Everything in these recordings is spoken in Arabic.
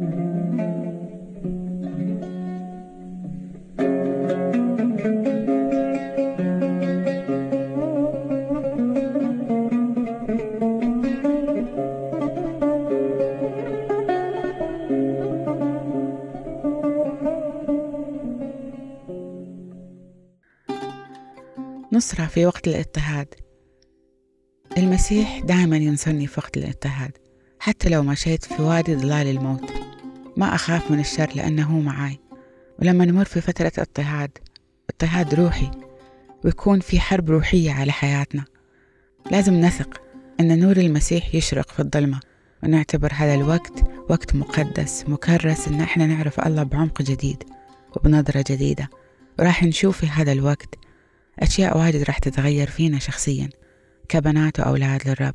نصرة في وقت الاضطهاد. المسيح دائما ينصرني في وقت الاضطهاد حتى لو مشيت في وادي ظلال الموت. ما أخاف من الشر لأنه معاي. ولما نمر في فترة اضطهاد اضطهاد روحي ويكون في حرب روحية على حياتنا. لازم نثق أن نور المسيح يشرق في الظلمة ونعتبر هذا الوقت وقت مقدس مكرس إن إحنا نعرف الله بعمق جديد وبنظرة جديدة. وراح نشوف في هذا الوقت أشياء واجد راح تتغير فينا شخصيا كبنات وأولاد للرب.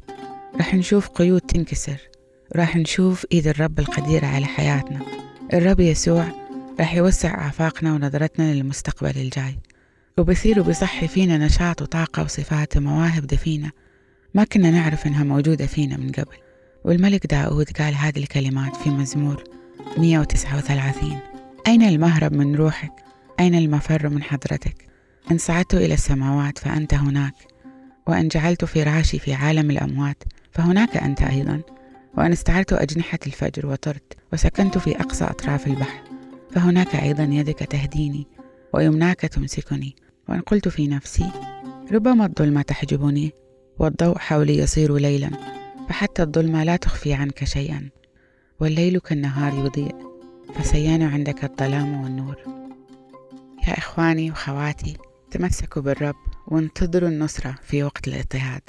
راح نشوف قيود تنكسر راح نشوف إيد الرب القديرة على حياتنا. الرب يسوع راح يوسع آفاقنا ونظرتنا للمستقبل الجاي. وبيصير وبيصحي فينا نشاط وطاقة وصفات ومواهب دفينة. ما كنا نعرف إنها موجودة فينا من قبل. والملك داود قال هذه الكلمات في مزمور 139 أين المهرب من روحك؟ أين المفر من حضرتك؟ إن صعدت إلى السماوات فأنت هناك. وإن جعلت فراشي في عالم الأموات فهناك أنت أيضا. وإن استعرت أجنحة الفجر وطرت وسكنت في أقصى أطراف البحر فهناك أيضا يدك تهديني ويمناك تمسكني. وإن قلت في نفسي ربما الظلمة تحجبني والضوء حولي يصير ليلا فحتى الظلمة لا تخفي عنك شيئا. والليل كالنهار يضيء فسيان عندك الظلام والنور. يا إخواني وخواتي تمسكوا بالرب وانتظروا النصرة في وقت الاضطهاد.